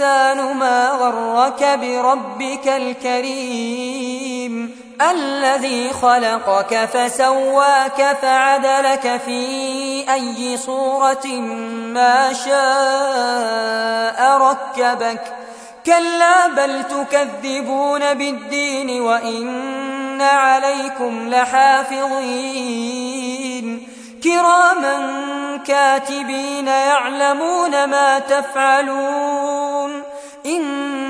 ما غرك بربك الكريم الذي خلقك فسواك فعدلك في أي صورة ما شاء ركبك كلا بل تكذبون بالدين وإن عليكم لحافظين كراما كاتبين يعلمون ما تفعلون